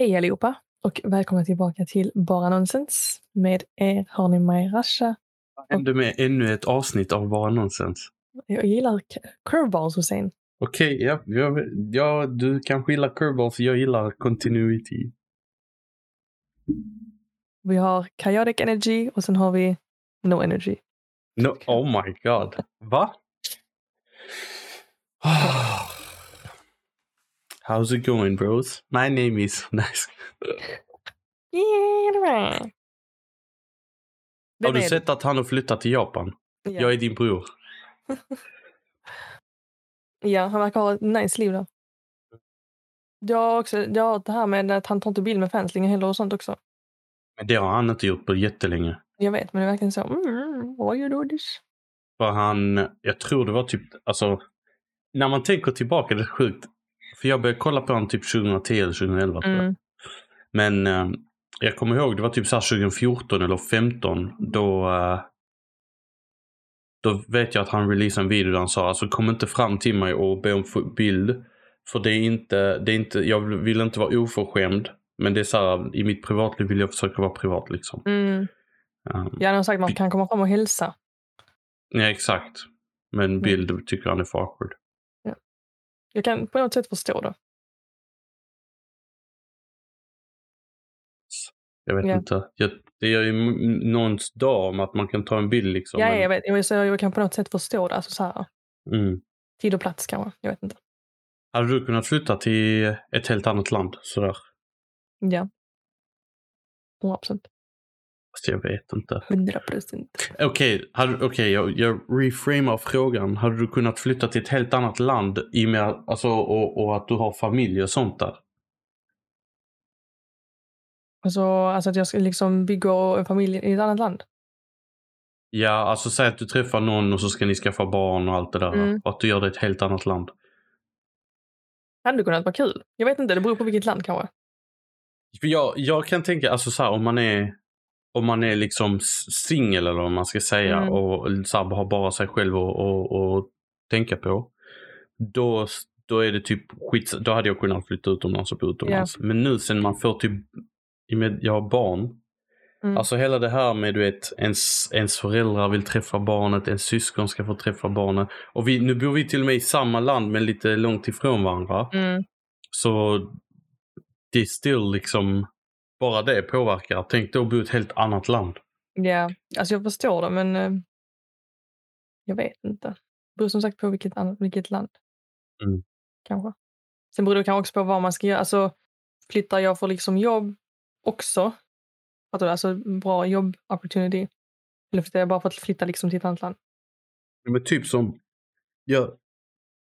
Hej allihopa och välkomna tillbaka till Bara Nonsens. Med er har ni mig Rasha. Vad hände med ännu ett avsnitt av Bara Nonsens? Jag gillar curveballs Hussein. Okej, ja, ja, ja, du kanske gillar curveballs, jag gillar continuity. Vi har chaotic energy och sen har vi no energy. No, oh my god. Va? How's it going bros? My name is... Nice. Yeah. Har du sett att han har flyttat till Japan? Ja. Jag är din bror. ja, han verkar ha ett nice liv där. Jag har också jag har det här med att han tar inte bild med fans längre heller och sånt också. Men det har han inte gjort på jättelänge. Jag vet, men det är verkligen så. Mm, why you do this? För han, jag tror det var typ, alltså, när man tänker tillbaka, det är sjukt. För jag började kolla på honom typ 2010 eller 2011 tror jag. Mm. Men eh, jag kommer ihåg, det var typ så här 2014 eller 2015 då eh, då vet jag att han releasade en video där han sa alltså kom inte fram till mig och be om bild. För det är inte, det är inte, jag vill inte vara oförskämd. Men det är så här, i mitt privatliv vill jag försöka vara privat liksom. Mm. Um, Ja, han sagt att man kan komma fram och hälsa. ja, exakt. Men bild tycker han är för awkward. Jag kan på något sätt förstå det. Jag vet Ja. inte. Jag, det gör ju någons dag om att man kan ta en bild liksom. Ja, men- jag vet. Jag, så jag kan på något sätt förstå det. Alltså så här, Mm. tid och plats kanske. Jag vet inte. Hade du kunnat flytta till ett helt annat land sådär? Ja. 100 procent. Fast jag vet inte. 100 procent. Okej, hade- okej, jag, jag reframar frågan. Hade du kunnat flytta till ett helt annat land i och med alltså, och, och att du har familj och sånt där? Alltså, alltså att jag ska liksom bygga en familj i ett annat land. Ja, alltså säg att du träffar någon och så ska ni skaffa barn och allt det där. Mm. Och att du gör det i ett helt annat land. Hade kunnat vara kul. Jag vet inte, det beror på vilket land kanske. Jag, jag kan tänka, alltså så här, om man är om man är liksom singel eller vad man ska säga Mm. och så har bara sig själv och tänka på. Då, då är det typ skit, då hade jag kunnat flytta utomlands och bo utomlands. Men nu sen man får typ, jag har barn. Mm. Alltså hela det här med du vet, ens, ens föräldrar vill träffa barnet, ens syskon ska få träffa barnet. Och vi, nu bor vi till och med i samma land men lite långt ifrån varandra. Mm. Så det är still liksom, bara det påverkar. Tänk då bo i ett helt annat land. Ja, alltså jag förstår det, men eh, jag vet inte. Det beror som sagt på vilket, vilket land. Mm. Kanske. Sen beror det kanske också på vad man ska göra. Alltså, flyttar jag för liksom jobb också? Fattar du? Alltså bra jobb opportunity. Eller flyttar jag bara för att flytta liksom till ett annat land? Men typ som, jag,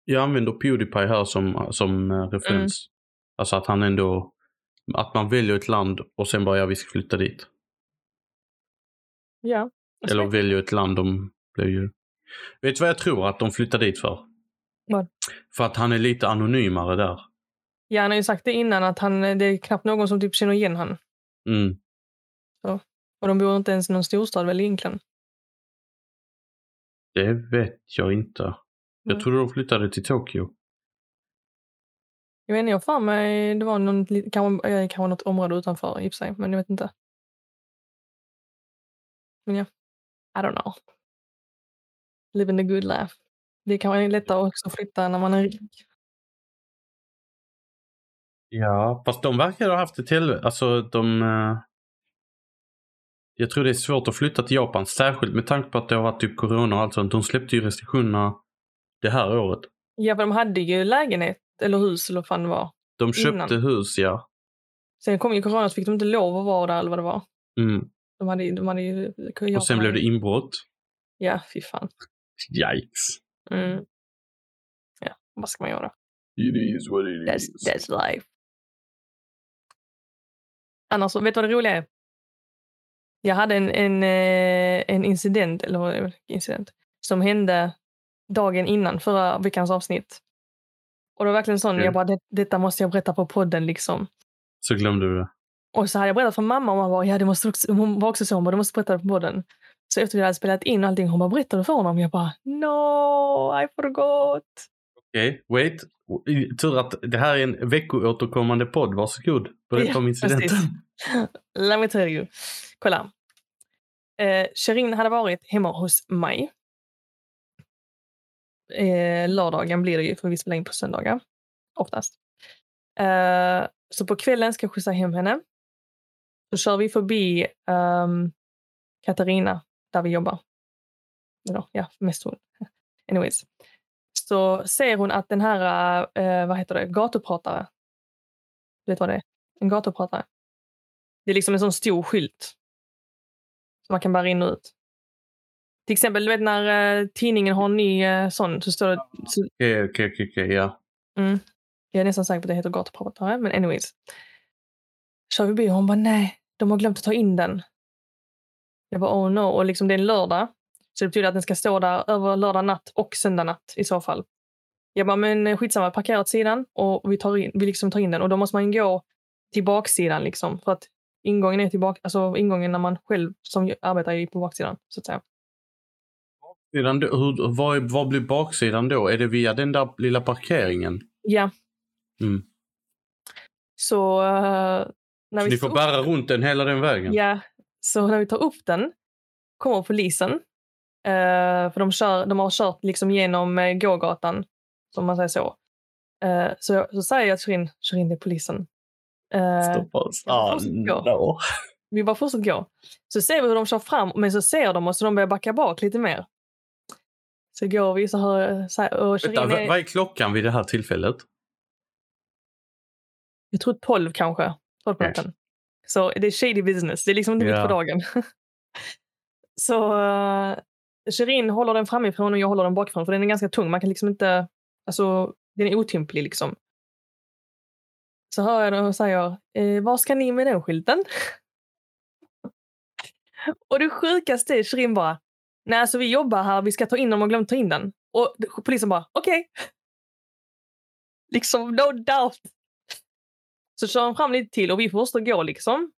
jag använder Pewdiepie här som, som eh, referens. Alltså att han ändå, att man väljer ett land och sen bara ja vi ska flytta dit. Ja. Eller väljer ett land de blir ju... Vet du vad jag tror att de flyttar dit för? Vad? För att han är lite anonymare där. Ja, han har ju sagt det innan att han, det är knappt någon som typ känner igen han. Mm. Och de bor inte ens i någon storstad väl egentligen. Det vet jag inte. Jag Mm. trodde de flyttade till Tokyo. Jag vet inte, jag för mig det var någon, kanske, eh, kanske något område utanför i sig, men jag vet inte. Men ja, I don't know. Living the good life. Det kan vara lättare också att flytta när man är rik. Ja, fast de verkar ha haft ett helvete. Alltså de... eh, Jag tror det är svårt att flytta till Japan, särskilt med tanke på att det har varit typ corona och allt sånt. De släppte ju restriktionerna det här året. Ja, för de hade ju lägenhet eller hus eller vad fan det var. De köpte Innan. hus, ja. Sen kom ju corona så fick de inte lov att vara där eller vad det var. Mm. De hade, de hade ju... Och sen blev det inbrott. Ja, fy fan. Yikes. Mm. Ja, vad ska man göra? It is what it That's, that's life. Annars, så- vet du vad det roliga är? Jag hade en, en, eh, en incident, eller incident, som hände dagen innan förra veckans avsnitt. Och det var verkligen sån, Okej. jag bara, det, detta måste jag berätta på podden liksom. Så glömde du det. Och så hade jag berättat för mamma och mamma bara, ja det måste också, hon var också så, hon bara, du måste berätta det på podden. Så efter vi hade spelat in allting, hon bara, berättade för honom? Jag bara, no, I forgot. Okej, wait. Tur att det här är en veckoåterkommande podd. Varsågod. Berätta Ja, om incidenten. precis. Let me tell you. Kolla. Eh, Sherin hade varit hemma hos mig. Eh, lördagen blir det ju, för vi spelar in på söndagar. Oftast. Eh, så på kvällen ska jag skjutsa hem henne. Så kör vi förbi um, Katarina, där vi jobbar. Eller ja, mest hon. Anyways. Så ser hon att den här, eh, vad heter det, gatupratare. Du vet vad det är? En gatupratare. Det är liksom en sån stor skylt. Som man kan bära in och ut. Till exempel, du vet när eh, tidningen har en ny eh, sån så står det... Så, Okej, okej, okej, okej, ja. mm, jag är nästan säker på att det heter gatupratare, men anyways. Kör vi förbi och hon bara nej, de har glömt att ta in den. Jag bara oh no, och liksom det är en lördag. Så det betyder att den ska stå där över lördag natt och söndag natt i så fall. Jag bara, men eh, skitsamma, parkera åt sidan och vi, tar in, vi liksom tar in den. Och då måste man gå till baksidan liksom. För att ingången är tillbaka, alltså ingången när man själv som arbetar är på baksidan, så att säga. Sedan, då- hur, vad, vad blir baksidan då? Är det via den där lilla parkeringen? Ja. Mm. Så eh, när Så vi ni får upp- bära runt den hela den vägen? Ja, så när vi tar upp den kommer polisen. Eh, för de, kör, de har kört liksom genom eh, gågatan, som man säger så. Eh, så, jag- så säger jag till Shirin, Shirin det är polisen. Eh, Stoppa oss. Ja, Ah, no. vi bara fortsätter gå. Så ser vi hur de kör fram, men så ser de oss och de börjar backa bak lite mer. Så går vi så hör så här, och Vänta, vad är, vad är klockan vid det här tillfället? jag tror 12 kanske, 12 på natten. Så det är shady business, det är liksom inte mitt Ja. på dagen. så uh, Shirin håller den framifrån och jag håller den bakifrån för den är ganska tung. Man kan liksom inte, alltså den är otymplig liksom. Så hör jag den och säger, eh, vad ska ni med den skylten? och det sjukaste är Shirin bara, nej alltså vi jobbar här, vi ska ta in dem och glömt ta in den. Och polisen bara, okej. liksom no doubt. Så kör han fram lite till och vi måste gå liksom.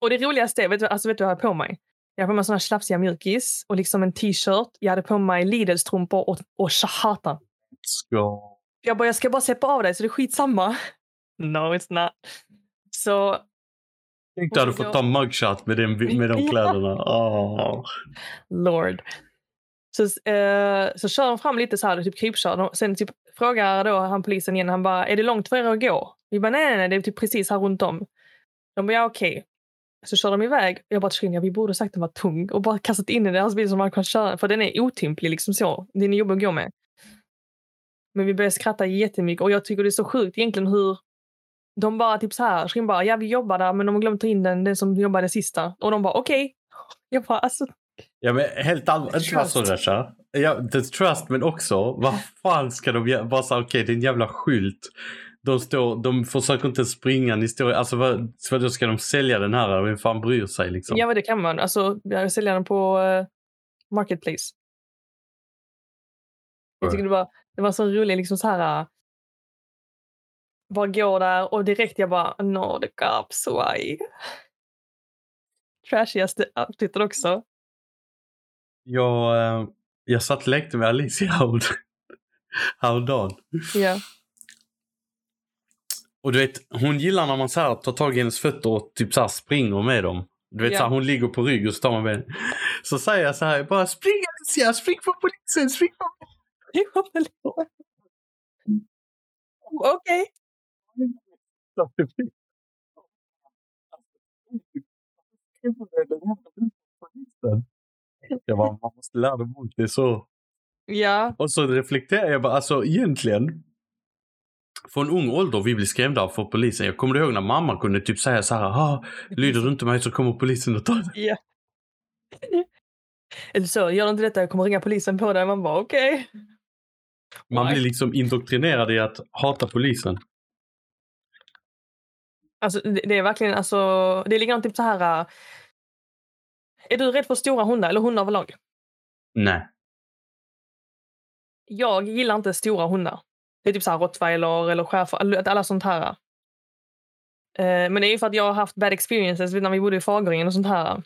Och det roligaste är, vet du, alltså vet du vad jag har på mig? Jag har på mig såna här slafsiga mjukis och liksom en t-shirt. Jag hade på mig Lidl-strumpor och, och shahata. Ska... Jag bara, jag ska bara släppa av dig så det är skitsamma. No, it's not. Så Tänk du hade fått ta mugshot med, den, med de kläderna. Ah. Lord. Så, eh, så kör de fram lite så här, typ krypkör. Sen typ frågar då han polisen igen, han bara, är det långt för er att gå? Vi bara, nej, nej, nej, det är typ precis här runt om. De bara, ja okej. Så kör de iväg. Jag bara, "Trin, ja, vi borde sagt att den var tung och bara kastat in den i deras bil som man kan köra. För den är otymplig liksom så. Den är jobbig att gå med. Men vi började skratta jättemycket och jag tycker det är så sjukt egentligen hur de bara typ så här, Shirin bara, ja vi jobbar där men de har glömt ta in den, den som jobbade sista. Och de bara, okej. Jag bara, alltså Ja men helt allvarligt, inte vara så. Rasha. Ja, the trust men också, vad fan ska de göra? Bara såhär, okej det är en jävla skylt. De, står, de försöker inte springa, ni står, alltså vad, vad då ska de sälja den här? Vem fan bryr sig liksom? Ja, men det kan man. Alltså, jag säljer den på eh, Marketplace. Jag tycker det var, det var så roligt, liksom så här... bara gå där och direkt jag bara, no the cops, why? Trashigaste outfiten också. Jag, eh, jag satt och lekte med Alicia häromdagen. Ja. Och du vet, hon gillar när man så här tar tag i hennes fötter och typ så här springer med dem. Du vet Ja. så här, hon ligger på rygg och så tar man med Så säger jag så här, bara spring Alicia, spring på polisen, spring på Okej. polisen. Jag bara, man måste lära dem bort det så. Ja. Och så reflekterar jag bara, alltså egentligen. Från ung ålder vi blir skrämda av för polisen. Jag kommer ihåg när mamma kunde typ säga så här, ah, lyder du inte mig så kommer polisen och tar dig. ja. Eller så, gör du inte detta, jag kommer ringa polisen på dig. Man bara, okej. Man Nej. blir liksom indoktrinerad i att hata polisen. Alltså, det, det är verkligen, alltså, det är likadant typ så här. äh, är du rädd för stora hundar eller hundar överlag? Nej. Jag gillar inte stora hundar. Det är typ så här rottweiler eller schäfer, alla- sånt här. Eh, Men det är ju för att jag har haft bad experiences när vi bodde i Fagerängen och sånt här. Och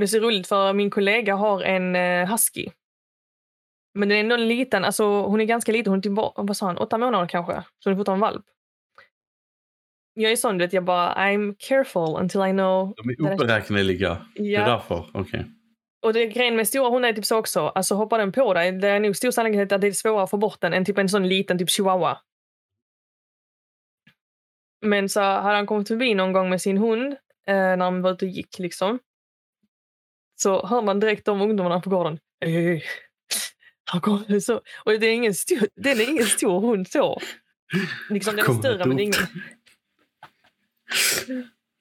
det är så roligt för min kollega har en eh, husky. Men den är ändå en liten, alltså hon är ganska liten, hon är typ, vad sa han, åtta månader kanske. Så hon är fortfarande en valp. Jag är sån, du vet, jag bara I'm careful until I know. De är oberäkneliga. Det är Ja. därför. Okej. Och det grejen med stora hundar är typ så också. Alltså hoppar den på dig, det är nog stor sannolikhet att det är svårare att få bort den än typ en sån liten typ chihuahua. Men så hade han kommit förbi någon gång med sin hund eh, när han var ute och gick liksom. Så hör man direkt de ungdomarna på gården. Han kommer så. Och det är ingen stor, den är ingen stor hund så. Liksom den är större men det är ingen...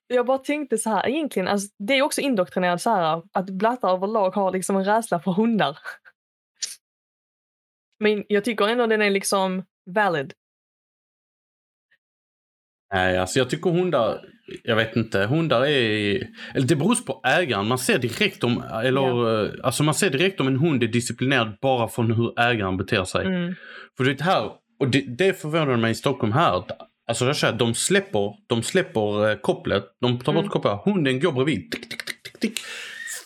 Jag bara tänkte så här, egentligen, alltså, det är också indoktrinerat så här att blattar överlag har liksom en rädsla för hundar. Men jag tycker ändå den är liksom valid. Nej, alltså jag tycker hundar, jag vet inte, hundar är, eller det beror på ägaren. Man ser direkt om, eller eh, alltså man ser direkt om en hund är disciplinerad bara från hur ägaren beter sig. Mm. För det här, och det, det förvånar mig i Stockholm här. Alltså jag säger, de släpper, de släpper eh, kopplet, de tar bort Mm. kopplet, hunden går bredvid. Tick, tick, tick, tick, tick.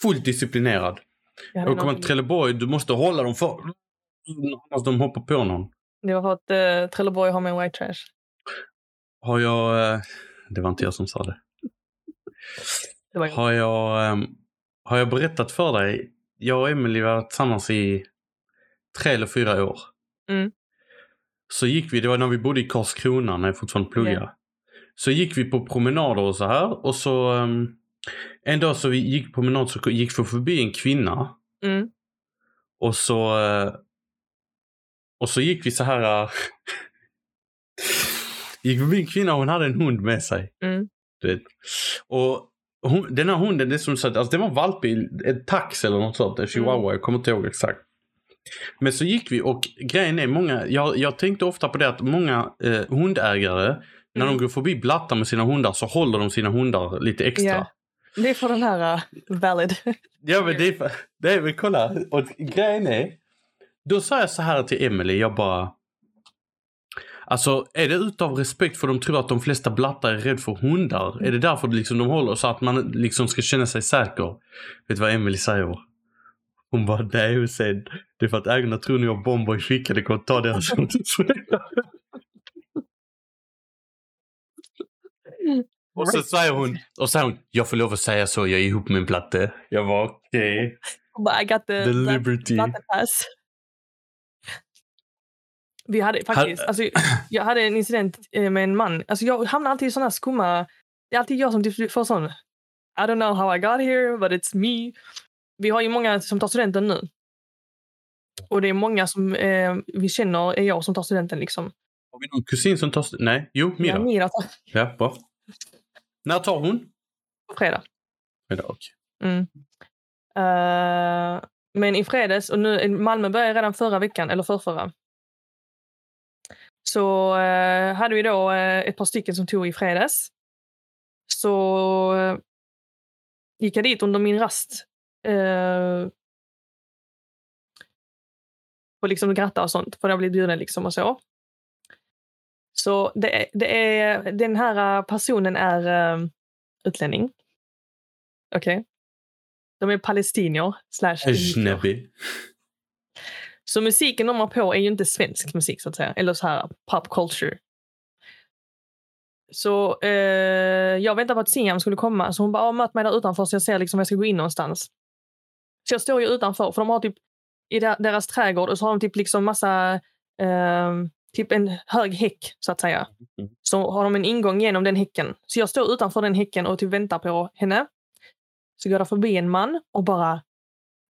Fullt disciplinerad. Och kommer någon- Trelleborg, du måste hålla dem för annars de hoppar på någon. Det var för att uh, Trelleborg har med white trash. Har jag, eh, det var inte jag som sa det. Det var. Har jag, ehm, har jag berättat för dig? Jag och Emily var tillsammans i tre eller fyra år. Mm. Så gick vi, det var när vi bodde i Karlskrona när jag fortfarande pluggade. Ja. Så gick vi på promenader och så här och så ehm, en dag så vi gick på promenad så gick vi förbi en kvinna Mm. och så eh, och så gick vi så här eh, gick förbi en kvinna och hon hade en hund med sig. Mm. Och hon, den här hunden, det som sagt, alltså det var en valp i en tax eller något sånt, en chihuahua, jag kommer inte ihåg exakt. Men så gick vi och grejen är många, jag, jag tänkte ofta på det att många eh, hundägare, när Mm. de går förbi blattar med sina hundar så håller de sina hundar lite extra. Ja. Det är för den här uh, valid. Ja men det är, för- det är men kolla, och grejen är, då sa jag så här till Emily, jag bara Alltså är det utav respekt för de tror att de flesta blattar är rädd för hundar? Är det därför liksom de håller så att man liksom ska känna sig säker? Vet du vad Emily säger? Hon bara, nej Hussein, det är för att ägarna tror ni har bomber i fickan, det kommer ta deras. Och så säger hon, och säger hon, jag får lov att säga så, jag är ihop med en platte. Jag var okej. But I got the, The liberty. vattenpass. Vi hade faktiskt, alltså, jag hade en incident eh, med en man. Alltså, jag hamnar alltid i såna skumma... Det är alltid jag som typ får sån... I don't know how I got here, but it's me. Vi har ju många som tar studenten nu. Och det är många som eh, vi känner är jag som tar studenten. Liksom. Har vi någon kusin som tar... Nej, jo, Mira. Ja, Mira tar Ja, bra. När tar hon? på fredag. Fredag, okej. Mm. Eh, men i fredags, och nu, Malmö började redan förra veckan, eller förrförra. Så eh, hade vi då eh, ett par stycken som tog i fredags. Så gick jag dit under min rast. Uh, och liksom gratta och sånt, för jag blev bjuden liksom och så. Så det, är- det är, den här eh, personen är uh, utlänning. Okej. De är palestinier slash. Så musiken de har på är ju inte svensk musik så att säga. Eller så här pop culture. Så eh, jag väntade på att Siam skulle komma. Så hon bara, "Ja, möt mig där utanför så jag ser liksom jag ska gå in någonstans. Så jag står ju utanför för de har typ i der- deras trädgård och så har de typ liksom massa eh, typ en hög häck så att säga. Mm. Så har de en ingång genom den häcken. Så jag står utanför den häcken och typ väntar på henne. Så går det förbi en man och bara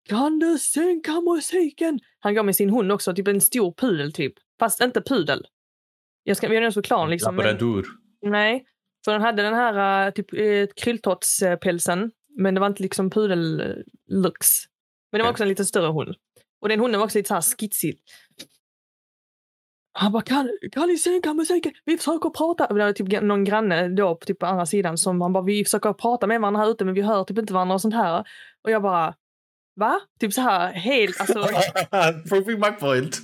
kan du sänka musiken? Han går med sin hund också, typ en stor pudel typ. Fast inte pudel. Jag ska, har nog förklara liksom. Men, Labrador. nej, för den hade den här uh, typ uh, krylltottspälsen. Men det var inte liksom pudel-looks. Men det var också en lite större hund. Och den hunden var också lite så här skitsig. Han bara, kan, kan ni sänka musiken? Vi försöker prata. Det var typ någon granne då på typ andra sidan som han bara, vi försöker prata med varandra här ute men vi hör typ inte varandra och sånt här. Och jag bara, va? Typ så här helt, alltså. Proving my point.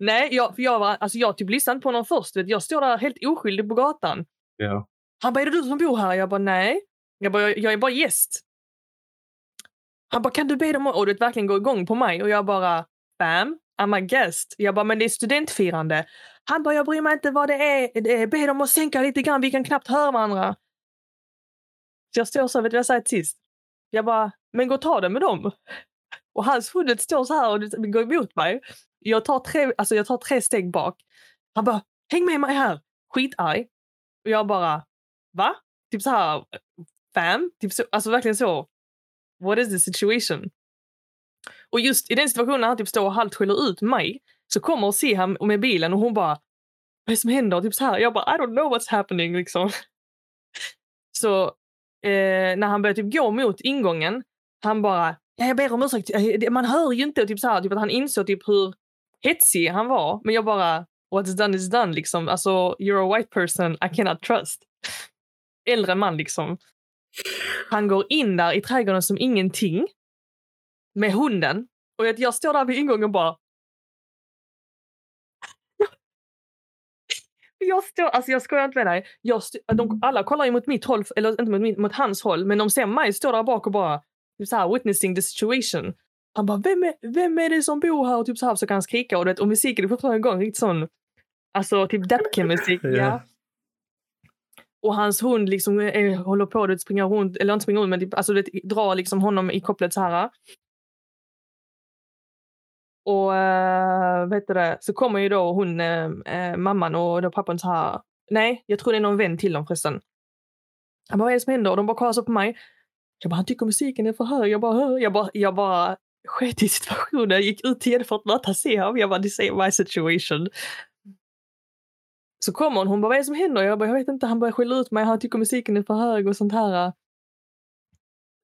nej, jag, för jag var, alltså jag typ lyssnade inte på honom först. vet. Jag står där helt oskyldig på gatan. Ja. Han bara, är det du som bor här? Jag bara, nej. Jag bara, jag, jag är bara gäst. Han bara, kan du be dem att... Och du vet, verkligen gå igång på mig. Och jag bara, BAM! I'm a guest. Jag bara, men det är studentfirande. Han bara, jag bryr mig inte vad det är. Be dem att sänka lite grann, vi kan knappt höra varandra. Så jag står så, vet du vad jag säger till sist? Jag bara, men gå och ta det med dem. Och hans huvud står så här och går emot mig. Jag tar tre, alltså jag tar tre steg bak. Han bara, häng med mig här. Skitarg. Och jag bara, va? Typ så här, fam? Typ så, alltså verkligen så. What is the situation? Och just i den situationen när han typ står och halvt skäller ut mig så kommer och ser han med bilen och hon bara, vad är det som händer? Typ så här. Jag bara, I don't know what's happening liksom. Så eh, när han börjar typ gå mot ingången, han bara, jag ber om ursäkt, eh, man hör ju inte. Typ så här, typ att han insåg typ hur hetsig han var. Men jag bara, what's done is done liksom. Alltså, you're a white person I cannot trust. Äldre man liksom. Han går in där i trädgården som ingenting. Med hunden. Och jag, jag står där vid ingången och bara... Jag står, alltså jag skojar inte med dig. Jag stå, de, alla kollar ju mot mitt håll, eller inte mot, mot hans håll, men de ser mig stå där bak och bara så här, witnessing the situation. Han bara, vem är, vem är det som bor här? Och typ så här försöker han skrika och, det, och musiken är fortfarande igång. Riktigt sån, alltså typ Dapkin-musik. ja. Och hans hund liksom är, håller på att springa runt, eller inte springa runt, men typ, alltså det drar liksom honom i kopplet så här. Och eh, äh, vet du det, så kommer ju då hon, äh, mamman och då pappan så här. Nej, jag tror det är någon vän till dem förresten. Han bara, vad är det som händer? Och de bara kollar så på mig. Jag bara, han tycker musiken är för hög. Jag bara, hör. Jag bara, jag bara sket i situationen. Gick ut igen för att möta Seham. Jag bara, this ain't my situation. Så kommer hon, hon bara, vad är det som händer? Jag bara, jag vet inte. Han börjar skälla ut mig. Han tycker musiken är för hög och sånt här.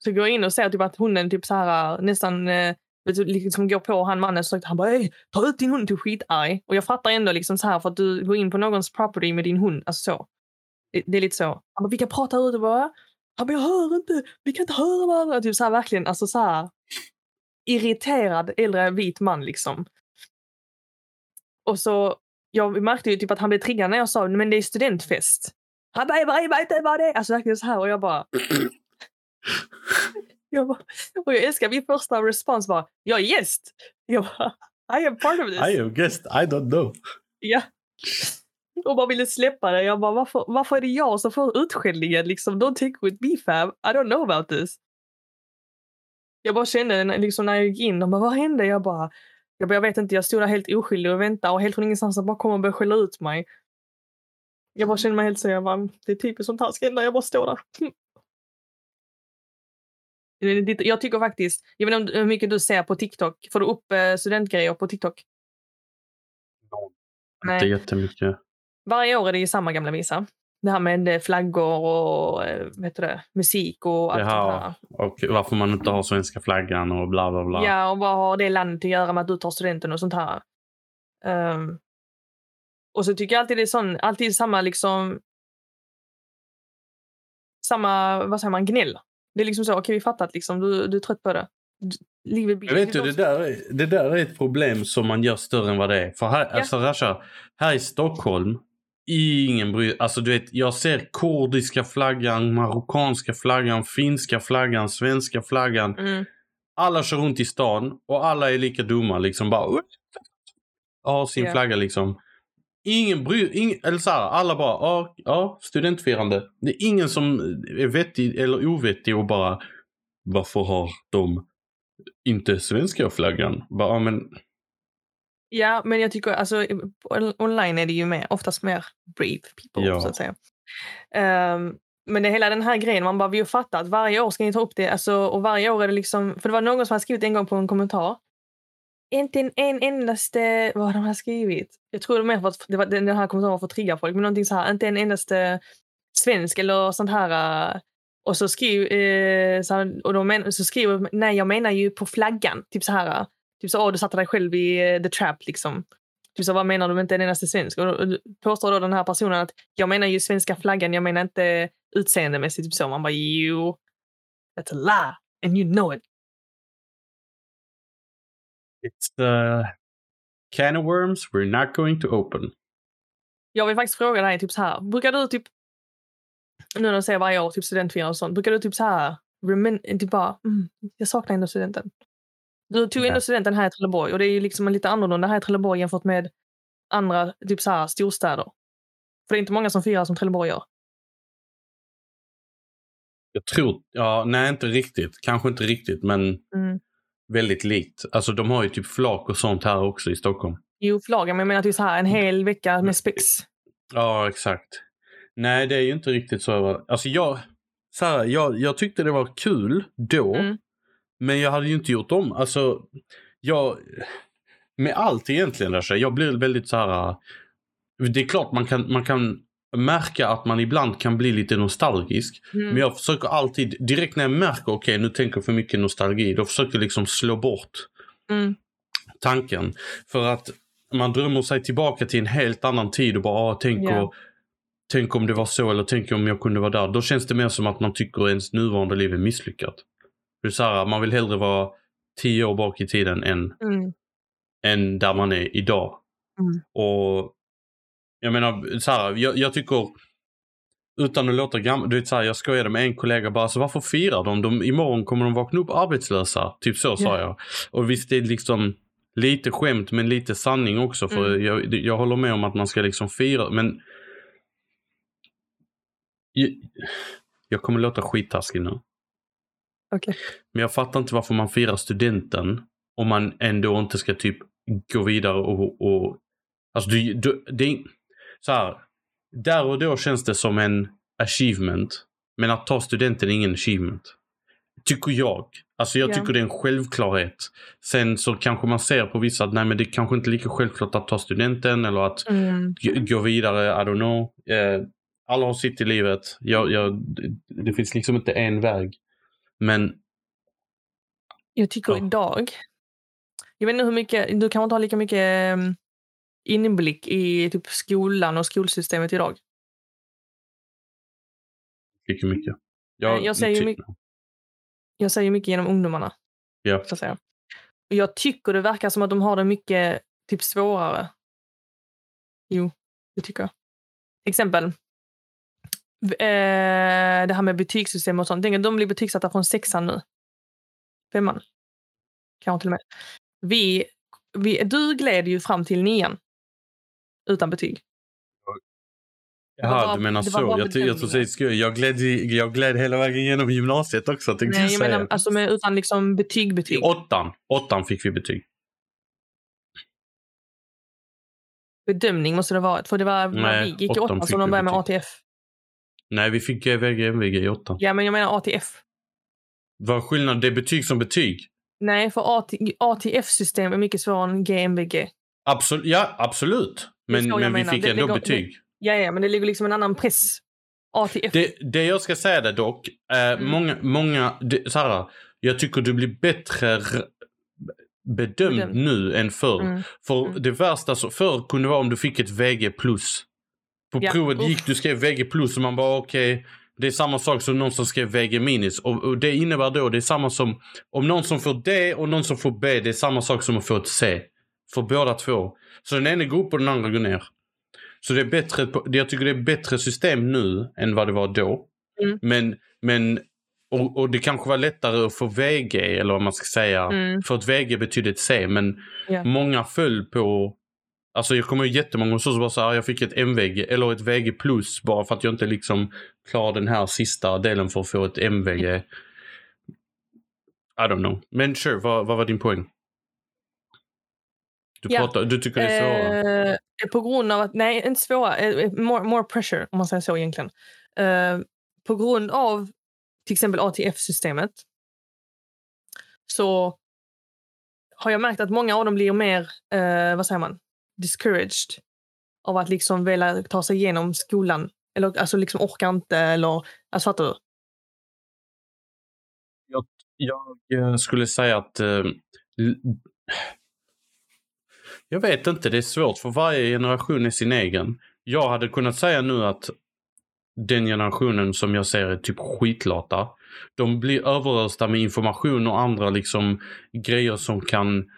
Så går jag in och ser typ att hunden typ så här nästan eh, typ liksom går på han mannen. Så han bara, ta ut din hund till skitarg. Och jag fattar ändå liksom så här för att du går in på någons property med din hund. Alltså så. Det, det är lite så. Han bara, vi kan prata ut och bara, han bara, jag hör inte, vi kan inte höra varandra. Typ så här verkligen, alltså så här irriterad äldre vit man liksom. Och så, jag märkte ju typ att han blev triggad när jag sa, men det är studentfest. Han bara, jag vet inte vad det är. Alltså verkligen så här och jag bara... jag bara och jag älskar min första respons var, jag är gäst. Jag bara, I am part of this. I am guest, I don't know. Ja och bara ville släppa det. Jag bara, varför, varför är det jag som får utskällningen? Liksom, don't take with me fam. I don't know about this. Jag bara kände liksom när jag gick in, de bara, vad hände? Jag bara, jag bara, jag vet inte, jag stod där helt oskyldig och väntade och helt från ingenstans bara kom och började skälla ut mig. Jag bara kände mig helt så, jag bara, det är typiskt sånt här ska hända, jag bara står där. Jag tycker faktiskt, jag vet inte hur mycket du ser på TikTok. Får du upp eh, studentgrejer på TikTok? Inte jättemycket. Varje år är det ju samma gamla visa. Det här med eh, flaggor och eh, vet du det, musik och allt Jaha, Och varför man inte har svenska flaggan och bla bla bla. Ja, och vad har det landet att göra med att du tar studenten och sånt här. Um, och så tycker jag alltid det är sån, alltid samma liksom samma, vad säger man, gnäll. Det är liksom så, okej okay, vi fattar att liksom, du, du är trött på det. Livet jag vet du, det där, det där är ett problem som man gör större än vad det är. För här, ja. alltså, Rasha, här i Stockholm Ingen bryr Alltså du vet, jag ser kurdiska flaggan, marockanska flaggan, finska flaggan, svenska flaggan. Mm. Alla kör runt i stan och alla är lika dumma liksom. Bara har sin yeah. flagga liksom. Ingen bryr ingen, eller så här, alla bara, ja, ja, studentfirande. Det är ingen som är vettig eller ovettig och bara, varför har de inte svenska flaggan? Bara, ja, men Ja, men jag tycker alltså online är det ju mer, oftast mer brave people ja. så att säga. Um, men det är hela den här grejen, man bara, vi har fattat att varje år ska ni ta upp det. Alltså, och varje år är det liksom, för det var någon som har skrivit en gång på en kommentar. Inte en, en endaste, vad har de här skrivit? Jag tror det mer för att det var, den här kommentaren var för att trigga folk, men någonting så här, inte en endaste svensk eller sånt här. Och så skriver, eh, så här, och de men, så skriver, nej jag menar ju på flaggan, typ så här. Typ så, åh, du satte dig själv i uh, the trap liksom. Typ så, vad menar du med inte en endaste svensk? Och påstår då den här personen att jag menar ju svenska flaggan, jag menar inte utseendemässigt. Typ så. Man bara, jo, that's a lie and you know it. It's a can of worms we're not going to open. Jag vill faktiskt fråga dig, typ så här, brukar du typ, nu när du säger varje år, typ studentfirande och sånt, brukar du typ så här, typ bara, mm, jag saknar ändå studenten? Du tog ändå studenten här i Trelleborg och det är ju liksom lite annorlunda här i Trelleborg jämfört med andra typ så här, storstäder. För det är inte många som firar som Trelleborg gör. Jag tror, ja, nej inte riktigt. Kanske inte riktigt, men Mm. väldigt likt. Alltså de har ju typ flak och sånt här också i Stockholm. Jo, flagen, men jag menar typ så här en hel vecka med spex. Ja, exakt. Nej, det är ju inte riktigt så. Alltså jag, så här, jag, jag tyckte det var kul då. Mm. Men jag hade ju inte gjort om. Alltså, jag... Med allt egentligen, Rasha, jag blir väldigt så här... Det är klart man kan, man kan märka att man ibland kan bli lite nostalgisk. Mm. Men jag försöker alltid, direkt när jag märker okej nu tänker jag för mycket nostalgi, då försöker jag liksom slå bort Mm. tanken. För att man drömmer sig tillbaka till en helt annan tid och bara ah, tänk, Ja. och, tänk om det var så eller tänk om jag kunde vara där. Då känns det mer som att man tycker ens nuvarande liv är misslyckat. Är så här, man vill hellre vara tio år bak i tiden än, Mm. än där man är idag. Mm. Och jag menar, så här, jag, jag tycker utan att låta gammal, du vet så här, jag skojade med en kollega bara, så varför firar de? de? Imorgon kommer de vakna upp arbetslösa. Typ så sa Ja. jag. Och visst det är liksom lite skämt men lite sanning också för Mm. jag, jag håller med om att man ska liksom fira men jag, jag kommer låta skittaskig nu. Okej. Men jag fattar inte varför man firar studenten om man ändå inte ska typ gå vidare och... och alltså du, du, det är, så här, där och då känns det som en achievement. Men att ta studenten är ingen achievement. Tycker jag. Alltså jag Ja. tycker det är en självklarhet. Sen så kanske man ser på vissa att nej men det är kanske inte lika självklart att ta studenten eller att Mm. gå vidare, I don't know. Eh, alla har sitt i livet. Jag, jag, det finns liksom inte en väg. Men Jag tycker Ja. idag, jag vet inte hur mycket, du kanske inte har lika mycket um, inblick i typ skolan och skolsystemet idag. lika mycket. Nej, jag säger mycket- Jag säger mycket genom ungdomarna. Ja. Så säga. Och jag tycker det verkar som att de har det mycket typ svårare. Jo, det tycker jag. Exempel. Eh, det här med betygssystem och sånt. De blir betygsatta från sexan nu. Femman. Kanske till och med. Vi, vi, du gled ju fram till nian. Utan betyg. Jaha, du menar det var så. Jag, jag, säga, jag, gled, jag gled hela vägen genom gymnasiet också Nej, jag jag menar alltså med, utan liksom betyg, I betyg. åttan, åttan fick vi betyg. Bedömning måste det ha varit. För det var Nej, vi gick i åttan som de började med. ATF. Nej, vi fick GVG, MVG i åttan. Ja, men jag menar ATF. Vad är skillnaden? Det är betyg som betyg. Nej, för AT, ATF-system är mycket svårare än GMBG. Absolut, ja, absolut. Men, men vi menar. fick Det ändå ligger- betyg. Ja, ja, men det ligger liksom en annan press. ATF. Det, det jag ska säga där dock, eh, Mm. många, många, det, här, jag tycker du blir bättre bedömd Bedömd. nu än förr. Mm. För Mm. det värsta så, förr kunde vara om du fick ett VG plus. På Ja, provet uff. gick du skrev VG plus och man bara okej, det är samma sak som någon som skrev VG minus. Och, och det innebär då, det är samma som om någon som får D och någon som får B, det är samma sak som att få ett C. För båda två. Så den ena går upp och den andra går ner. Så det är bättre, jag tycker det är bättre system nu än vad det var då. Mm. Men, men och, och det kanske var lättare att få VG eller vad man ska säga. Mm. För att VG betyder ett C men Ja. många föll på Alltså jag kommer ihåg jättemånga som bara så här, jag fick ett MVG eller ett VG plus bara för att jag inte liksom klarade den här sista delen för att få ett MVG. I don't know. Men sure, vad, vad var din poäng? Du, Ja, pratar, du tycker det är svårare? Eh, på grund av att, nej, inte svåra, eh, more, more pressure om man säger så egentligen. Eh, på grund av till exempel ATF-systemet så har jag märkt att många av dem blir mer, eh, vad säger man, discouraged av att liksom vilja ta sig igenom skolan. Eller alltså liksom orkar inte eller, alltså fattar du? Jag jag eh, skulle säga att... eh, jag vet inte, det är svårt för varje generation är sin egen. Jag hade kunnat säga nu att den generationen som jag ser är typ skitlata. De blir överösta med information och andra liksom grejer som kan...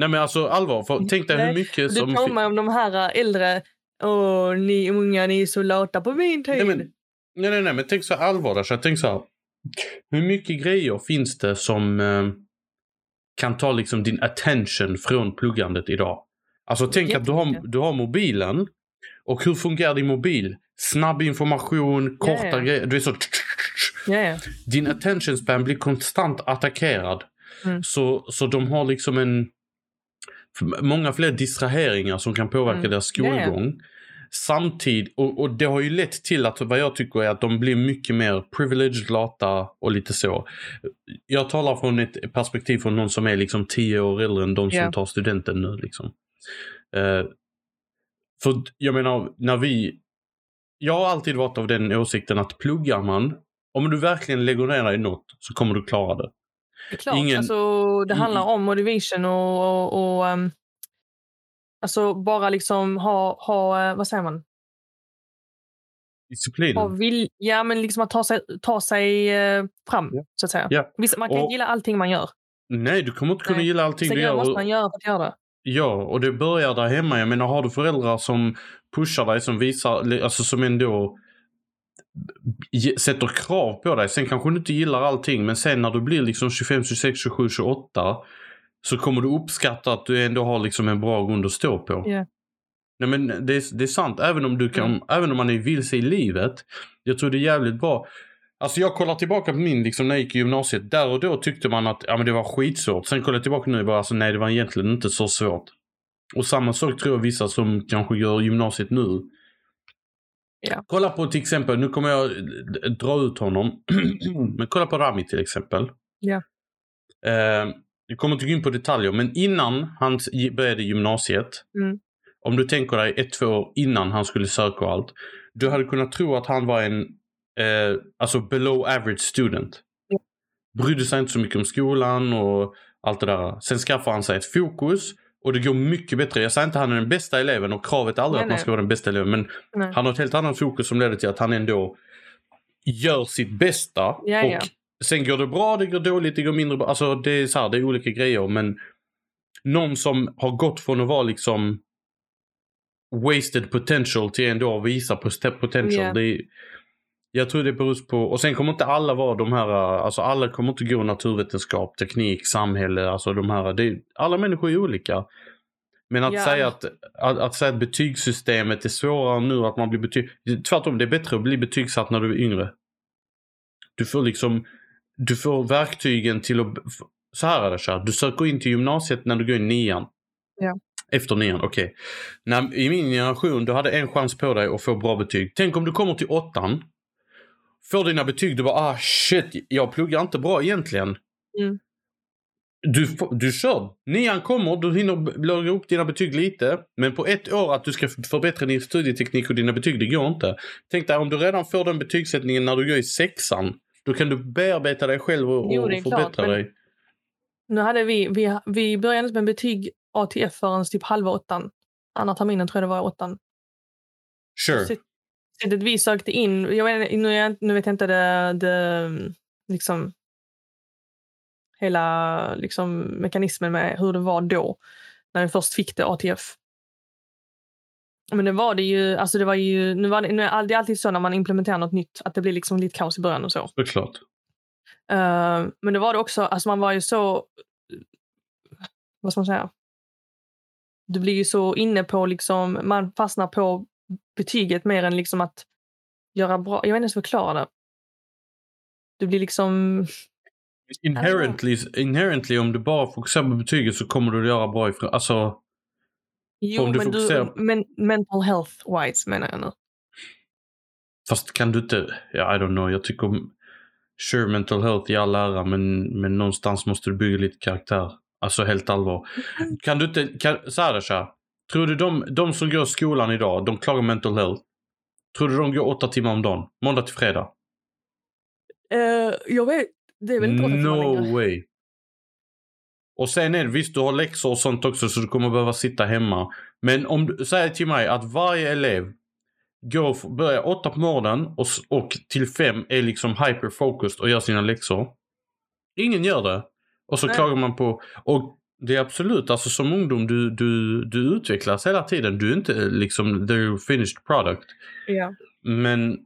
Nej men alltså allvar, för, tänk dig hur mycket Du som... påminner om de här äldre, åh ni unga ni är så lata på min tid. Nej men, nej, nej, nej, men tänk så allvar så jag tänk så här. Hur mycket grejer finns det som... Eh, kan ta liksom din attention från pluggandet idag. Alltså tänk att du har, du har mobilen och hur fungerar din mobil? Snabb information, korta ja. grejer. Du är så... Ja. Din attention span blir konstant attackerad. Mm. Så, så de har liksom en... Många fler distraheringar som kan påverka Mm. deras skolgång. Samtidigt, och, och det har ju lett till att vad jag tycker är att de blir mycket mer privileged, lata och lite så. Jag talar från ett perspektiv från någon som är liksom tio år äldre än de som tar studenten nu. Liksom. Eh, för jag menar, när vi... Jag har alltid varit av den åsikten att pluggar man, om du verkligen lägger ner dig i något så kommer du klara det. Det är klart. Ingen- Alltså, det handlar om motivation och, och, och ehm, alltså bara liksom ha, ha eh, vad säger man? Disciplin. Ha vill, ja, men liksom att ta sig, ta sig eh, fram, Ja. så att säga. Ja. Vissa, man kan Och- gilla allting man gör. Nej, du kommer inte kunna Nej. gilla allting Sen du gör, måste man göra för att göra det. Ja, och det börjar där hemma. Jag menar, har du föräldrar som pushar dig, som visar, alltså som ändå sätter krav på dig. Sen kanske du inte gillar allting, men sen när du blir liksom 25, 26, 27, 28 så kommer du uppskatta att du ändå har liksom en bra grund att stå på. Ja. Nej men det är, det är sant, även om, du kan, Mm. även om man är vilse i livet. Jag tror det är jävligt bra. Alltså jag kollar tillbaka på min, liksom när jag gick i gymnasiet. Där och då tyckte man att ja, men det var skitsvårt. Sen kollar jag tillbaka nu och bara, alltså, nej det var egentligen inte så svårt. Och samma sak tror jag vissa som kanske gör gymnasiet nu. Ja. Kolla på till exempel, nu kommer jag dra ut honom. men kolla på Rami till exempel. Ja. Eh, jag kommer inte gå in på detaljer, men innan han började gymnasiet. Mm. Om du tänker dig ett, två år innan han skulle söka och allt. Du hade kunnat tro att han var en eh, alltså below average student. Ja. Brydde sig inte så mycket om skolan och allt det där. Sen skaffar han sig ett fokus och det går mycket bättre. Jag säger inte att han är den bästa eleven och kravet är aldrig Nej, att man ska vara den bästa eleven. Men Nej. han har ett helt annat fokus som leder till att han ändå gör sitt bästa. Ja, och ja. Sen går det bra, det går dåligt, det går mindre bra. Alltså det är så här, det är olika grejer. Men någon som har gått från att vara liksom wasted potential till ändå att visa potential. Ja. Det är, jag tror det beror på, och sen kommer inte alla vara de här, alltså alla kommer inte gå naturvetenskap, teknik, samhälle, alltså de här, det alla människor är olika. Men att Ja. säga att, att, att säga att betygssystemet är svårare nu, att man blir betyg... Tvärtom, det är bättre att bli betygsatt när du är yngre. Du får liksom, du får verktygen till att, så här är det så här, du söker in till gymnasiet när du går i nian. Ja. Efter nian, okej. När- I min generation, du hade en chans på dig att få bra betyg. Tänk om du kommer till åttan, får dina betyg, du bara ah shit, jag pluggar inte bra egentligen. Mm. Du, du kör. Nian kommer, du hinner lägga upp dina betyg lite. Men på ett år att du ska förbättra din studieteknik och dina betyg, det går inte. Tänk dig om du redan får den betygssättningen när du går i sexan. Då kan du bearbeta dig själv och, Jo, och klart, förbättra men- dig. Nu hade vi, vi, vi började med betyg ATF förrän typ halva åttan. Andra terminen tror jag det var åttan. Sure. Sättet vi sökte in, jag vet, nu, nu vet jag inte det, det liksom hela liksom, mekanismen med hur det var då när vi först fick det ATF. Men det var det ju, alltså det var ju, nu var det, nu är det alltid så när man implementerar något nytt att det blir liksom lite kaos i början och så. Såklart. Eh, men det var det också, alltså man var ju så, vad ska man säga? Du blir ju så inne på liksom, man fastnar på betyget mer än liksom att göra bra, jag vet inte ens förklara det. Du blir liksom, Inherently, inherently, om du bara fokuserar på betyget så kommer du att göra bra ifrån. Alltså, jo om du men fokuserar- du, men, mental health wise menar jag nu. fast kan du inte, ja, I don't know, jag tycker om, sure mental health i all ära men, men någonstans måste du bygga lite karaktär. Alltså helt allvar. Kan du inte, kan, så här här. Tror du de, de som går skolan idag, de klarar mental health. Tror du de går åtta timmar om dagen? Måndag till fredag? Eh, jag vet, det är väl inte åtta timmar No längre. way. Och sen är det, visst du har läxor och sånt också så du kommer behöva sitta hemma. Men om du säger till mig att varje elev går, börjar åtta på morgonen och, och till fem är liksom hyperfocused och gör sina läxor. Ingen gör det. Och så Nej. klagar man på, och det är absolut, alltså som ungdom, du, du, du utvecklas hela tiden. Du är inte liksom the finished product. Ja. Men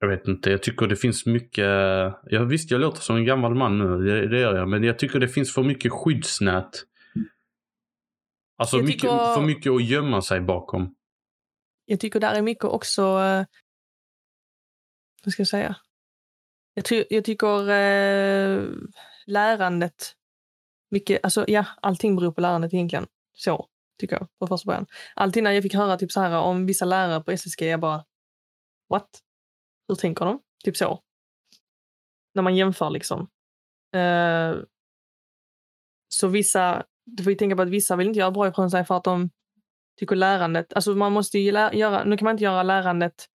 jag vet inte, jag tycker det finns mycket, ja, visst jag låter som en gammal man nu, det, det gör jag, men jag tycker det finns för mycket skyddsnät. Alltså mycket, tycker- för mycket att gömma sig bakom. Jag tycker där är mycket också... Eh, vad ska jag säga? Jag, ty jag tycker eh, lärandet... Mycket, alltså, ja, allting beror på lärandet egentligen. Så, tycker jag, på första början. Alltid när jag fick höra typ så här om vissa lärare på SSG, jag bara... What? Hur tänker de? Typ så. När man jämför liksom. Uh, så vissa... Du får ju tänka på att vissa vill inte göra bra ifrån sig för att de tycker lärandet... Alltså man måste ju lä- göra... Nu kan man inte göra lärandet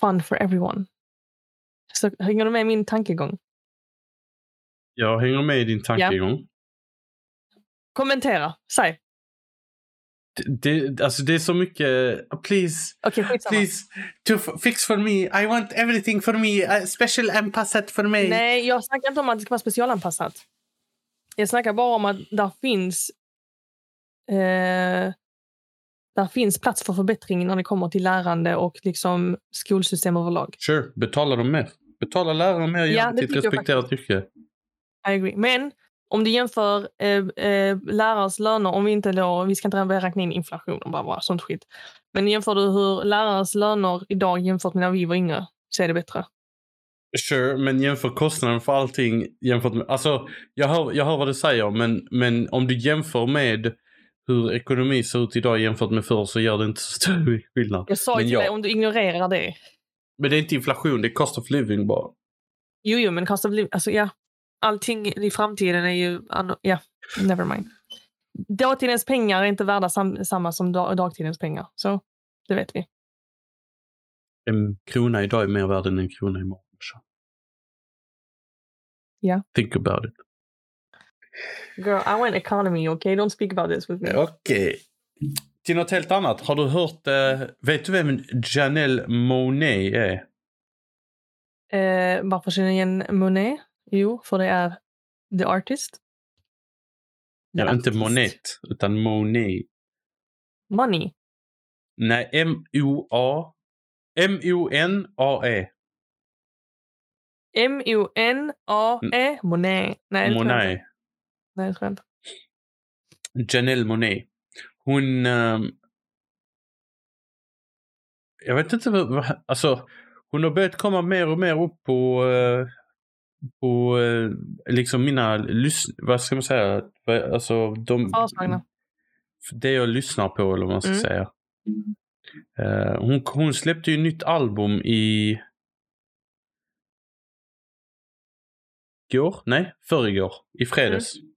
fun for everyone. Så hänger du med i min tankegång? Jag hänger med i din tankegång. Kommentera. Säg. Det, det, alltså det är så mycket, please, Okej, skitsamma. please, to fix for me. I want everything for me. Special anpassat för mig. Nej, jag snackar inte om att det ska vara specialanpassat. Jag snackar bara om att där finns... Eh, där finns plats för förbättring när det kommer till lärande och liksom skolsystem överlag. Sure, betala dem mer. Betala lärare mer, Ja, ja, det till ett respekterat yrke. I agree. Men om du jämför eh, eh, lärares löner, om vi inte då, vi ska inte räkna in inflation och bara, bara sånt skit. Men jämför du hur lärares löner idag jämfört med när vi var yngre så är det bättre. Sure, men jämför kostnaden för allting jämfört med... Alltså, jag hör, jag hör vad du säger, men, men om du jämför med hur ekonomi ser ut idag jämfört med förr så gör det inte så stor skillnad. Jag sa ju till dig om du ignorerar det. Men det är inte inflation, det är cost of living bara. Jo, jo, men cost of living, alltså ja. Allting i framtiden är ju, ja, never mind. Dåtidens pengar är inte värda sam, samma som dag, dagtidens pengar. Så, det vet vi. En krona idag är mer värd än en krona imorgon. Så. Ja. Think about it. Girl, I want economy, okay? Don't speak about this with me. Okej. Till något helt annat. Har du hört, eh, vet du vem Janelle Monet är? Eh, varför känner jag igen Monet? Jo, för det är The Artist. The Ja, inte Artist. Monet, utan Monet. Money. Nej, M-O-A. M-O-N-A-E. M-O-N-A-E. Monet. Nej, det tror jag inte. Monet. Nej, det tror jag inte. Janelle Monet. Hon... ehm, jag vet inte vad... Alltså, hon har börjat komma mer och mer upp på... eh, på eh, liksom mina... Vad ska man säga? Alltså, de... Föreslagna. Det jag lyssnar på, eller vad man ska Mm. säga. Eh, hon, hon släppte ju nytt album i... Går? Nej, förrgår. I fredags. Mm.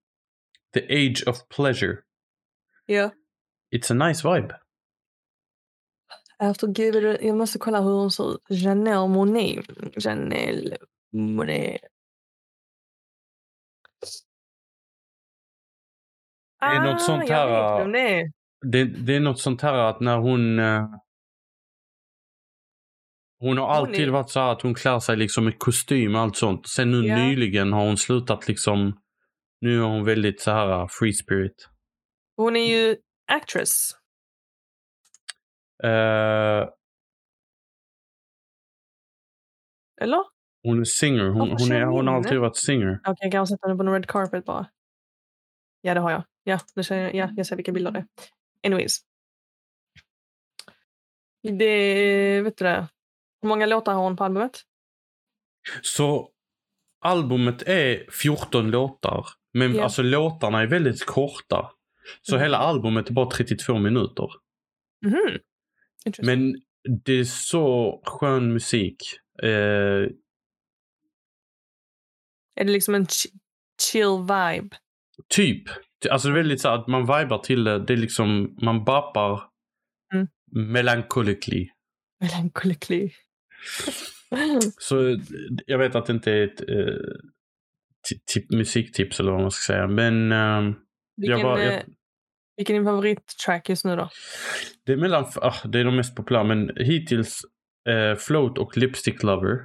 The Age of Pleasure. Ja. It's a nice vibe. To give it jag måste kolla hur hon ser ut. Janelle Monet. Janelle Monet. Det är något sånt Ah, jag här, det är. Det, det är något sånt här att när hon... eh, hon har alltid är- varit så här att hon klär sig liksom i kostym och allt sånt. Sen nu Ja. nyligen har hon slutat liksom... Nu är hon väldigt så här uh, free spirit. Hon är ju actress. Eh, Eller? hon är singer. Hon, hon, är, hon har alltid varit singer. Okej, jag kan sätta henne på en red carpet bara. Ja, det har jag. Ja, det ser, jag- ja jag ser vilka bilder det är. Anyways. Det, vet du det? Hur många låtar har hon på albumet? Så albumet är 14 låtar. Men Ja. alltså låtarna är väldigt korta. Så Mm. hela albumet är bara 32 minuter. Interesting. Men det är så skön musik. Eh, Är det liksom en ch- chill vibe? typ. Alltså det är väldigt så att man vibar till det. Det är liksom, man bappar Mm. melancholically. Melancholy. Så eh, jag vet att det inte är ett eh, ti- tip, musiktips eller vad man ska säga. Men ehm, vilken, var- jag- eh, vilken är din favorittrack just nu då? det är mellan, ah, det är de mest populära. Men hittills eh, Float och Lipstick Lover.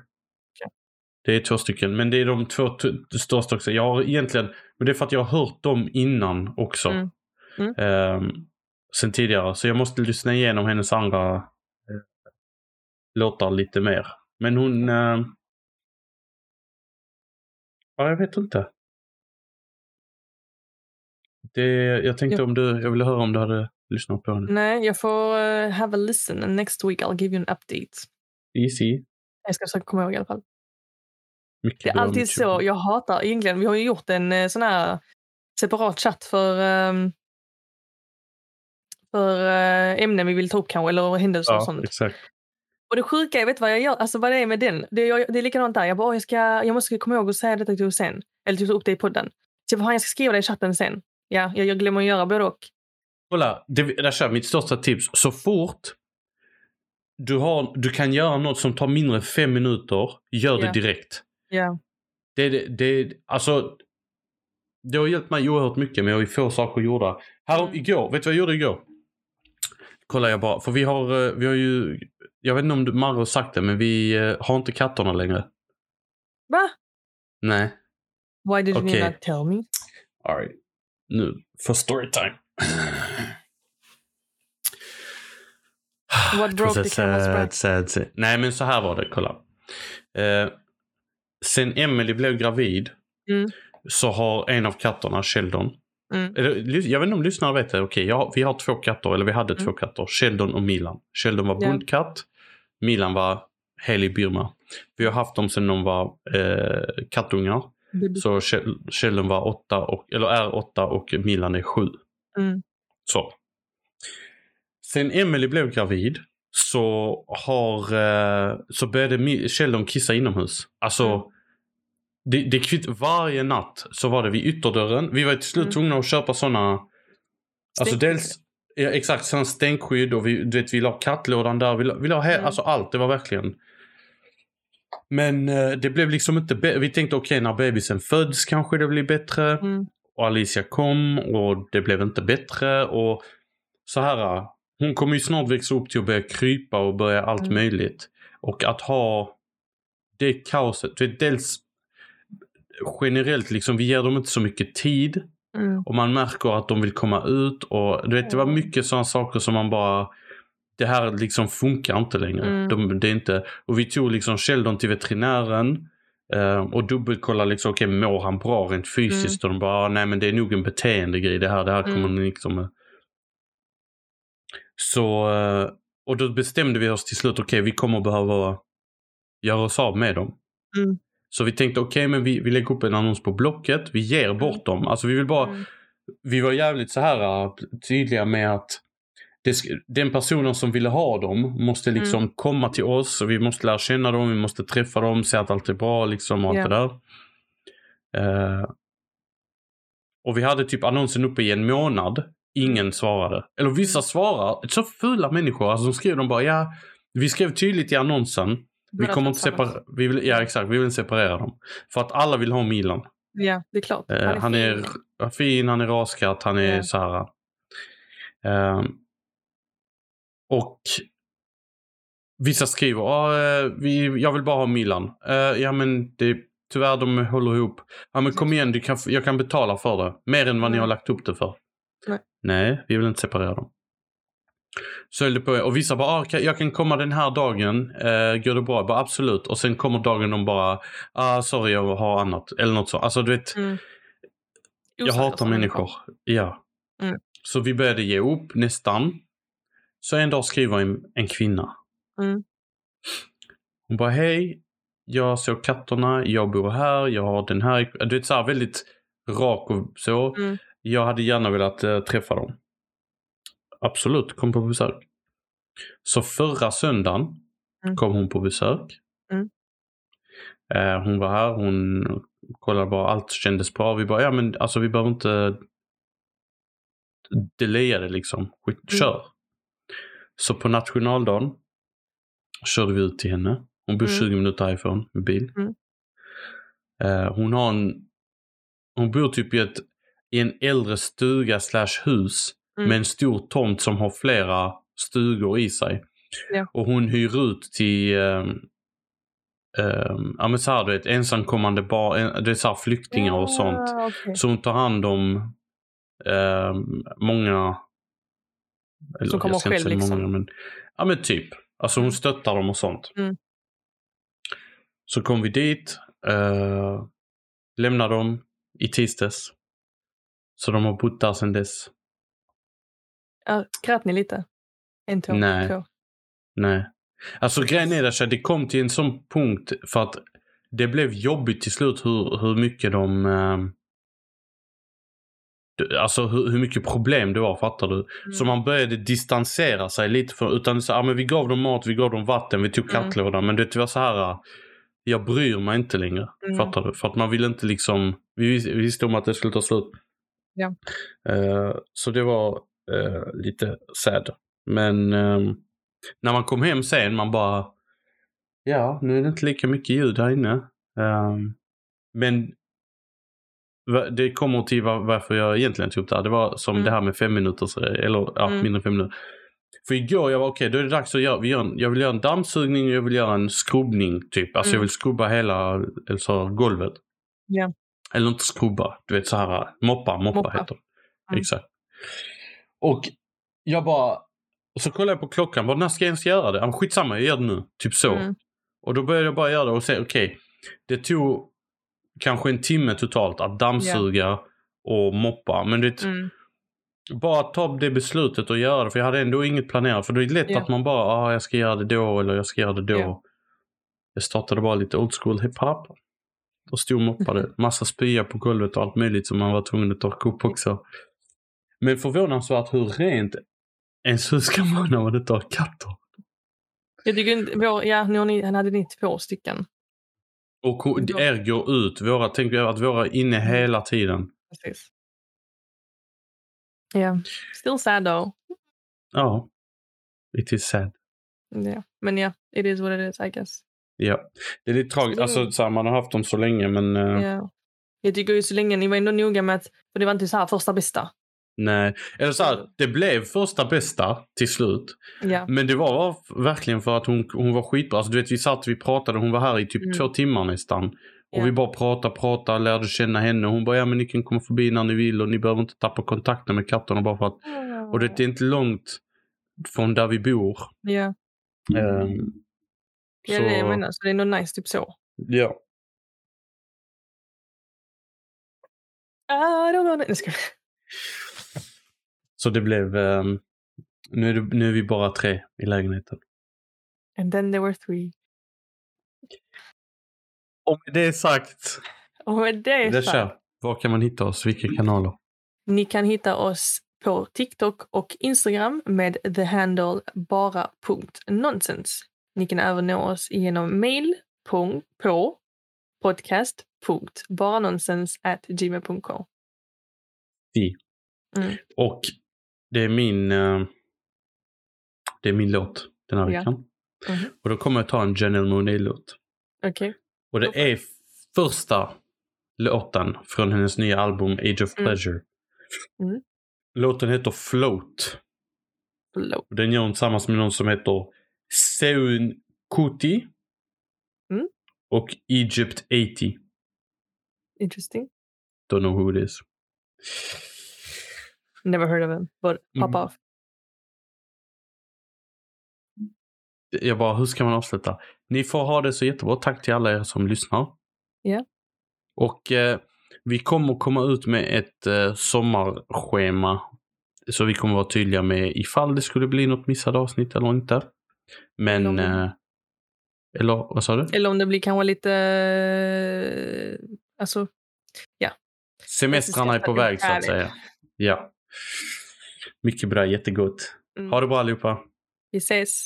Det är två stycken. Men det är de två största också. Jag har egentligen, men det är för att jag har hört dem innan också. Mm. Mm. Ehm, sen tidigare. Så jag måste lyssna igenom hennes andra låtar lite mer. Men hon... Eh, ja, jag vet inte. Det, jag tänkte Ja. om du, jag ville höra om du hade lyssnat på henne. Nej, jag får uh, have a listen and next week I'll give you an update. Easy. Jag ska försöka komma ihåg i alla fall. Mycket Det är alltid så. Jag hatar egentligen, vi har ju gjort en eh, sån här separat chatt för, ehm, för eh, ämnen vi vill ta upp kanske, eller händelser och Ja, sånt. exakt. Och det sjuka, jag vet vad jag gör, alltså vad det är med den. Det, jag, det är likadant där. Jag bara, jag, ska, jag måste komma ihåg att säga detta till sen. Eller typ upp det i podden. Så jag jag ska skriva det i chatten sen. Ja, jag, jag glömmer att göra både och. Kolla, det, kör mitt största tips. Så fort du, har, du kan göra något som tar mindre än fem minuter, gör Ja. det direkt. Ja. Det, det, det, alltså, det har hjälpt mig oerhört mycket men jag har ju få saker gjorda. Här, Mm. Igår, vet du vad jag gjorde igår? Kollar jag bara, för vi har, eh, vi har ju, jag vet inte om Marre har sagt det men vi eh, har inte katterna längre. Va? Nej. Why did you Okej. not tell me? Alright. Nu, för storytime. What broke the camel's back? sad, sad. Nej men så här var det, kolla. Eh, sen Emily blev gravid Mm. så har en av katterna, Sheldon. Mm. Jag vet inte om lyssnarna vet det. Okej, jag, vi har två katter, eller vi hade två Mm. katter. Sheldon och Milan. Sheldon var Ja. bondkatt. Milan var helig Birma. Vi har haft dem sedan de var eh, kattungar. Så Shel- Sheldon var åtta, och, eller är åtta och Milan är sju. Mm. Så. Sen Emily blev gravid så har eh, så började Sheldon kissa inomhus. Alltså Mm. Det, det kvitt, varje natt så var det vid ytterdörren. Vi var till slut Mm. tvungna att köpa sådana Alltså dels ja, exakt sådana stänkskydd och vi, du vet, vi la kattlådan där. Vi la, vi la he, Mm. alltså allt. Det var verkligen. Men eh, det blev liksom inte Vi tänkte okej när bebisen föds kanske det blir bättre. Mm. Och Alicia kom och det blev inte bättre. Och så här. Hon kommer ju snart växa upp till att börja krypa och börja allt Mm. möjligt. Och att ha det kaoset. Du vet, dels generellt liksom, vi ger dem inte så mycket tid. Mm. Och man märker att de vill komma ut. Och du vet, det var Mm. mycket sådana saker som man bara... Det här liksom funkar inte längre. Mm. De, det är inte, och vi tog liksom Sheldon till veterinären. eh, och dubbelkollade liksom, okej mår han bra rent fysiskt? Och de bara, "Ah, nej men det är nog en beteendegrej det här. Det här kommer Mm. liksom... Så, eh, och då bestämde vi oss till slut, okej vi kommer behöva göra oss av med dem. Mm. Så vi tänkte, okej men vi, vi lägger upp en annons på Blocket. Vi ger bort dem. Alltså vi vill bara Mm. vi var jävligt så här äh, tydliga med att det, den personen som ville ha dem måste liksom Mm. komma till oss. Och vi måste lära känna dem, vi måste träffa dem, se att allt är bra liksom och allt Ja. det där. Eh, och vi hade typ annonsen uppe i en månad. Ingen svarade. Eller vissa svarar. Så fula människor. Alltså de skrev de bara ja. Vi skrev tydligt i annonsen. Vi kommer inte separera. Vi vill, ja exakt, vi vill separera dem. För att alla vill ha Milan. Ja, det är klart. Eh, han är fin. r- fin, han är raskatt, han är Ja. så här. Ehm, och vissa skriver, ah, eh, vi, jag vill bara ha Milan. Eh, ja men det, tyvärr de håller ihop. Ja men kom igen, du kan, jag kan betala för det. Mer än vad ni har lagt upp det för. Nej. Nej, vi vill inte separera dem. Så höll det på. Och vissa bara, ah, jag kan komma den här dagen. Eh, går det bra? Jag Bara, absolut. Och sen kommer dagen de bara, ah, sorry jag har annat. Eller något så. Alltså du vet. Mm. Jag hatar människor. Ja. Mm. Så vi började ge upp nästan. Så en dag skriver en, en kvinna. Mm. Hon bara hej. Jag såg katterna. Jag bor här. Jag har den här. Du vet så här väldigt rak och så. Mm. Jag hade gärna velat eh, träffa dem. Absolut, kom på besök. Så förra söndagen Mm. kom hon på besök. Mm. Eh, hon var här, hon kollade bara, allt kändes bra. Vi bara, ja men alltså vi behöver inte delaya det liksom. Skit, Mm. Kör. Så på nationaldagen körde vi ut till henne. Hon bor Mm. 20 minuter härifrån med bil. Mm. Eh, hon har en, hon bor typ i, ett, i en äldre stuga slash hus Mm. med en stor tomt som har flera stugor i sig. Ja. Och hon hyr ut till um, um, ja men så här, du vet, ensamkommande barn, det är så här flyktingar och sånt. Ja, okej. Så hon tar hand om ehm, många... Eller, Som kommer själv säga liksom. Många, men, ja men typ. Alltså hon Mm. stöttar dem och sånt. Mm. Så kom vi dit. Uh, lämnade dem i tisdags. Så de har bott där sedan dess. Ja, grät ni lite? En tår? Nej. Två. Nej. Alltså grejen är att det kom till en sån punkt för att det blev jobbigt till slut hur, hur mycket de... d- Alltså hur, hur mycket problem det var, fattar du? Mm. Så man började distansera sig lite från, utan så, ah, men vi gav dem mat, vi gav dem vatten, vi tog Mm. kattlådan. Men det var så här, ah, jag bryr mig inte längre. Mm. Fattar du? För att man vill inte liksom, vi vis- vi visste om att det skulle ta slut. Ja. Eh, så det var eh, lite sad. Men ehm, när man kom hem sen, man bara, ja, nu är det inte lika mycket ljud här inne. Ehm, men det kommer till var, varför jag egentligen tog upp det här. Det var som Mm. det här med fem minuters, eller ja, Mm. mindre än fem minuter. För igår jag var okej, då är det dags att göra, vi gör en, jag vill göra en dammsugning och jag vill göra en skrubbning typ. Alltså jag Mm. vill skrubba hela alltså, golvet. Ja. Eller inte skrubba, du vet så här moppa, moppa, Moppa. heter det. Mm. Exakt. Och jag bara, och så kollade jag på klockan, bara, när ska jag ens göra det? Ja, skitsamma, jag gör det nu. Typ så. Mm. Och då började jag bara göra det och säga okej, det tog kanske en timme totalt att dammsuga och moppa. Men det, Mm. bara ta det beslutet och göra det, för jag hade ändå inget planerat. För det är lätt Ja. att man bara, ah, jag ska göra det då eller jag ska göra det då. Ja. Jag startade bara lite old school hiphop. Och stod och moppade. Massa spya på golvet och allt möjligt som man var tvungen att torka upp också. Men förvånansvärt hur rent ens hus kan vara när man inte har katter. Jag tycker inte, vår, ja, nu ni, han hade ni två stycken. Och Ja. er går ut, våra, tänk att våra är inne hela tiden. Precis. Ja, still sad though. Ja. It is sad. Ja. Men ja, it is what it is I guess. Ja. Det är lite tragiskt. Mm. Alltså, så här, man har haft dem så länge men Ja. Jag tycker ju så länge, ni var ändå noga med att, för det var inte så här första bästa. Nej. Eller så här, det blev första bästa till slut. Ja. Men det var verkligen för att hon, hon var skitbra. Alltså, du vet, vi satt, vi pratade, hon var här i typ Mm. två timmar nästan. Och Ja. vi bara pratade, pratade, lärde känna henne. Hon bara, ja men ni kan komma förbi när ni vill och ni behöver inte tappa kontakten med katterna bara för att... Och det är inte långt från där vi bor. Ja, Ehm, ja så, det jag menar. Så det är nog nice typ så. ja. I don't know. Så det blev... ehm, nu, är det, nu är vi bara tre i lägenheten. And then there were three. Och med det sagt, Och med det det sagt, kör. Var kan man hitta oss? Vilka kanaler? ni kan hitta oss på TikTok och Instagram med the handle bara.nonsens. Ni kan även nå oss genom mail på, podcast.baranonsens@gmail.com. Mm. Och det är min... eh, det är min låt den här Ja. veckan. Mhm. Och då kommer jag ta en Janelle Monáe-låt. Okej. Och det är första låten från hennes nya album Age of Mm. Pleasure. Mm. Låten heter Float. Förlåt. Och den gör hon tillsammans med någon som heter Seun Kuti. Mm. Och Egypt 80. Interesting. Don't know who it is. Never heard of him, but pop Mm. off. Jag bara, hur ska man avsluta? Ni får ha det så jättebra. Tack till alla er som lyssnar. Ja. Och eh, vi kommer komma ut med ett eh, sommarschema. Så vi kommer vara tydliga med ifall det skulle bli något missat avsnitt eller inte. Men... Eller- Eh, eller vad sa du? Eller om det blir kanske lite... eh, Alltså, Semestrarna är på väg så att säga. Ja. Mycket bra, jättegott. mm, Ha det bra allihopa. vi ses.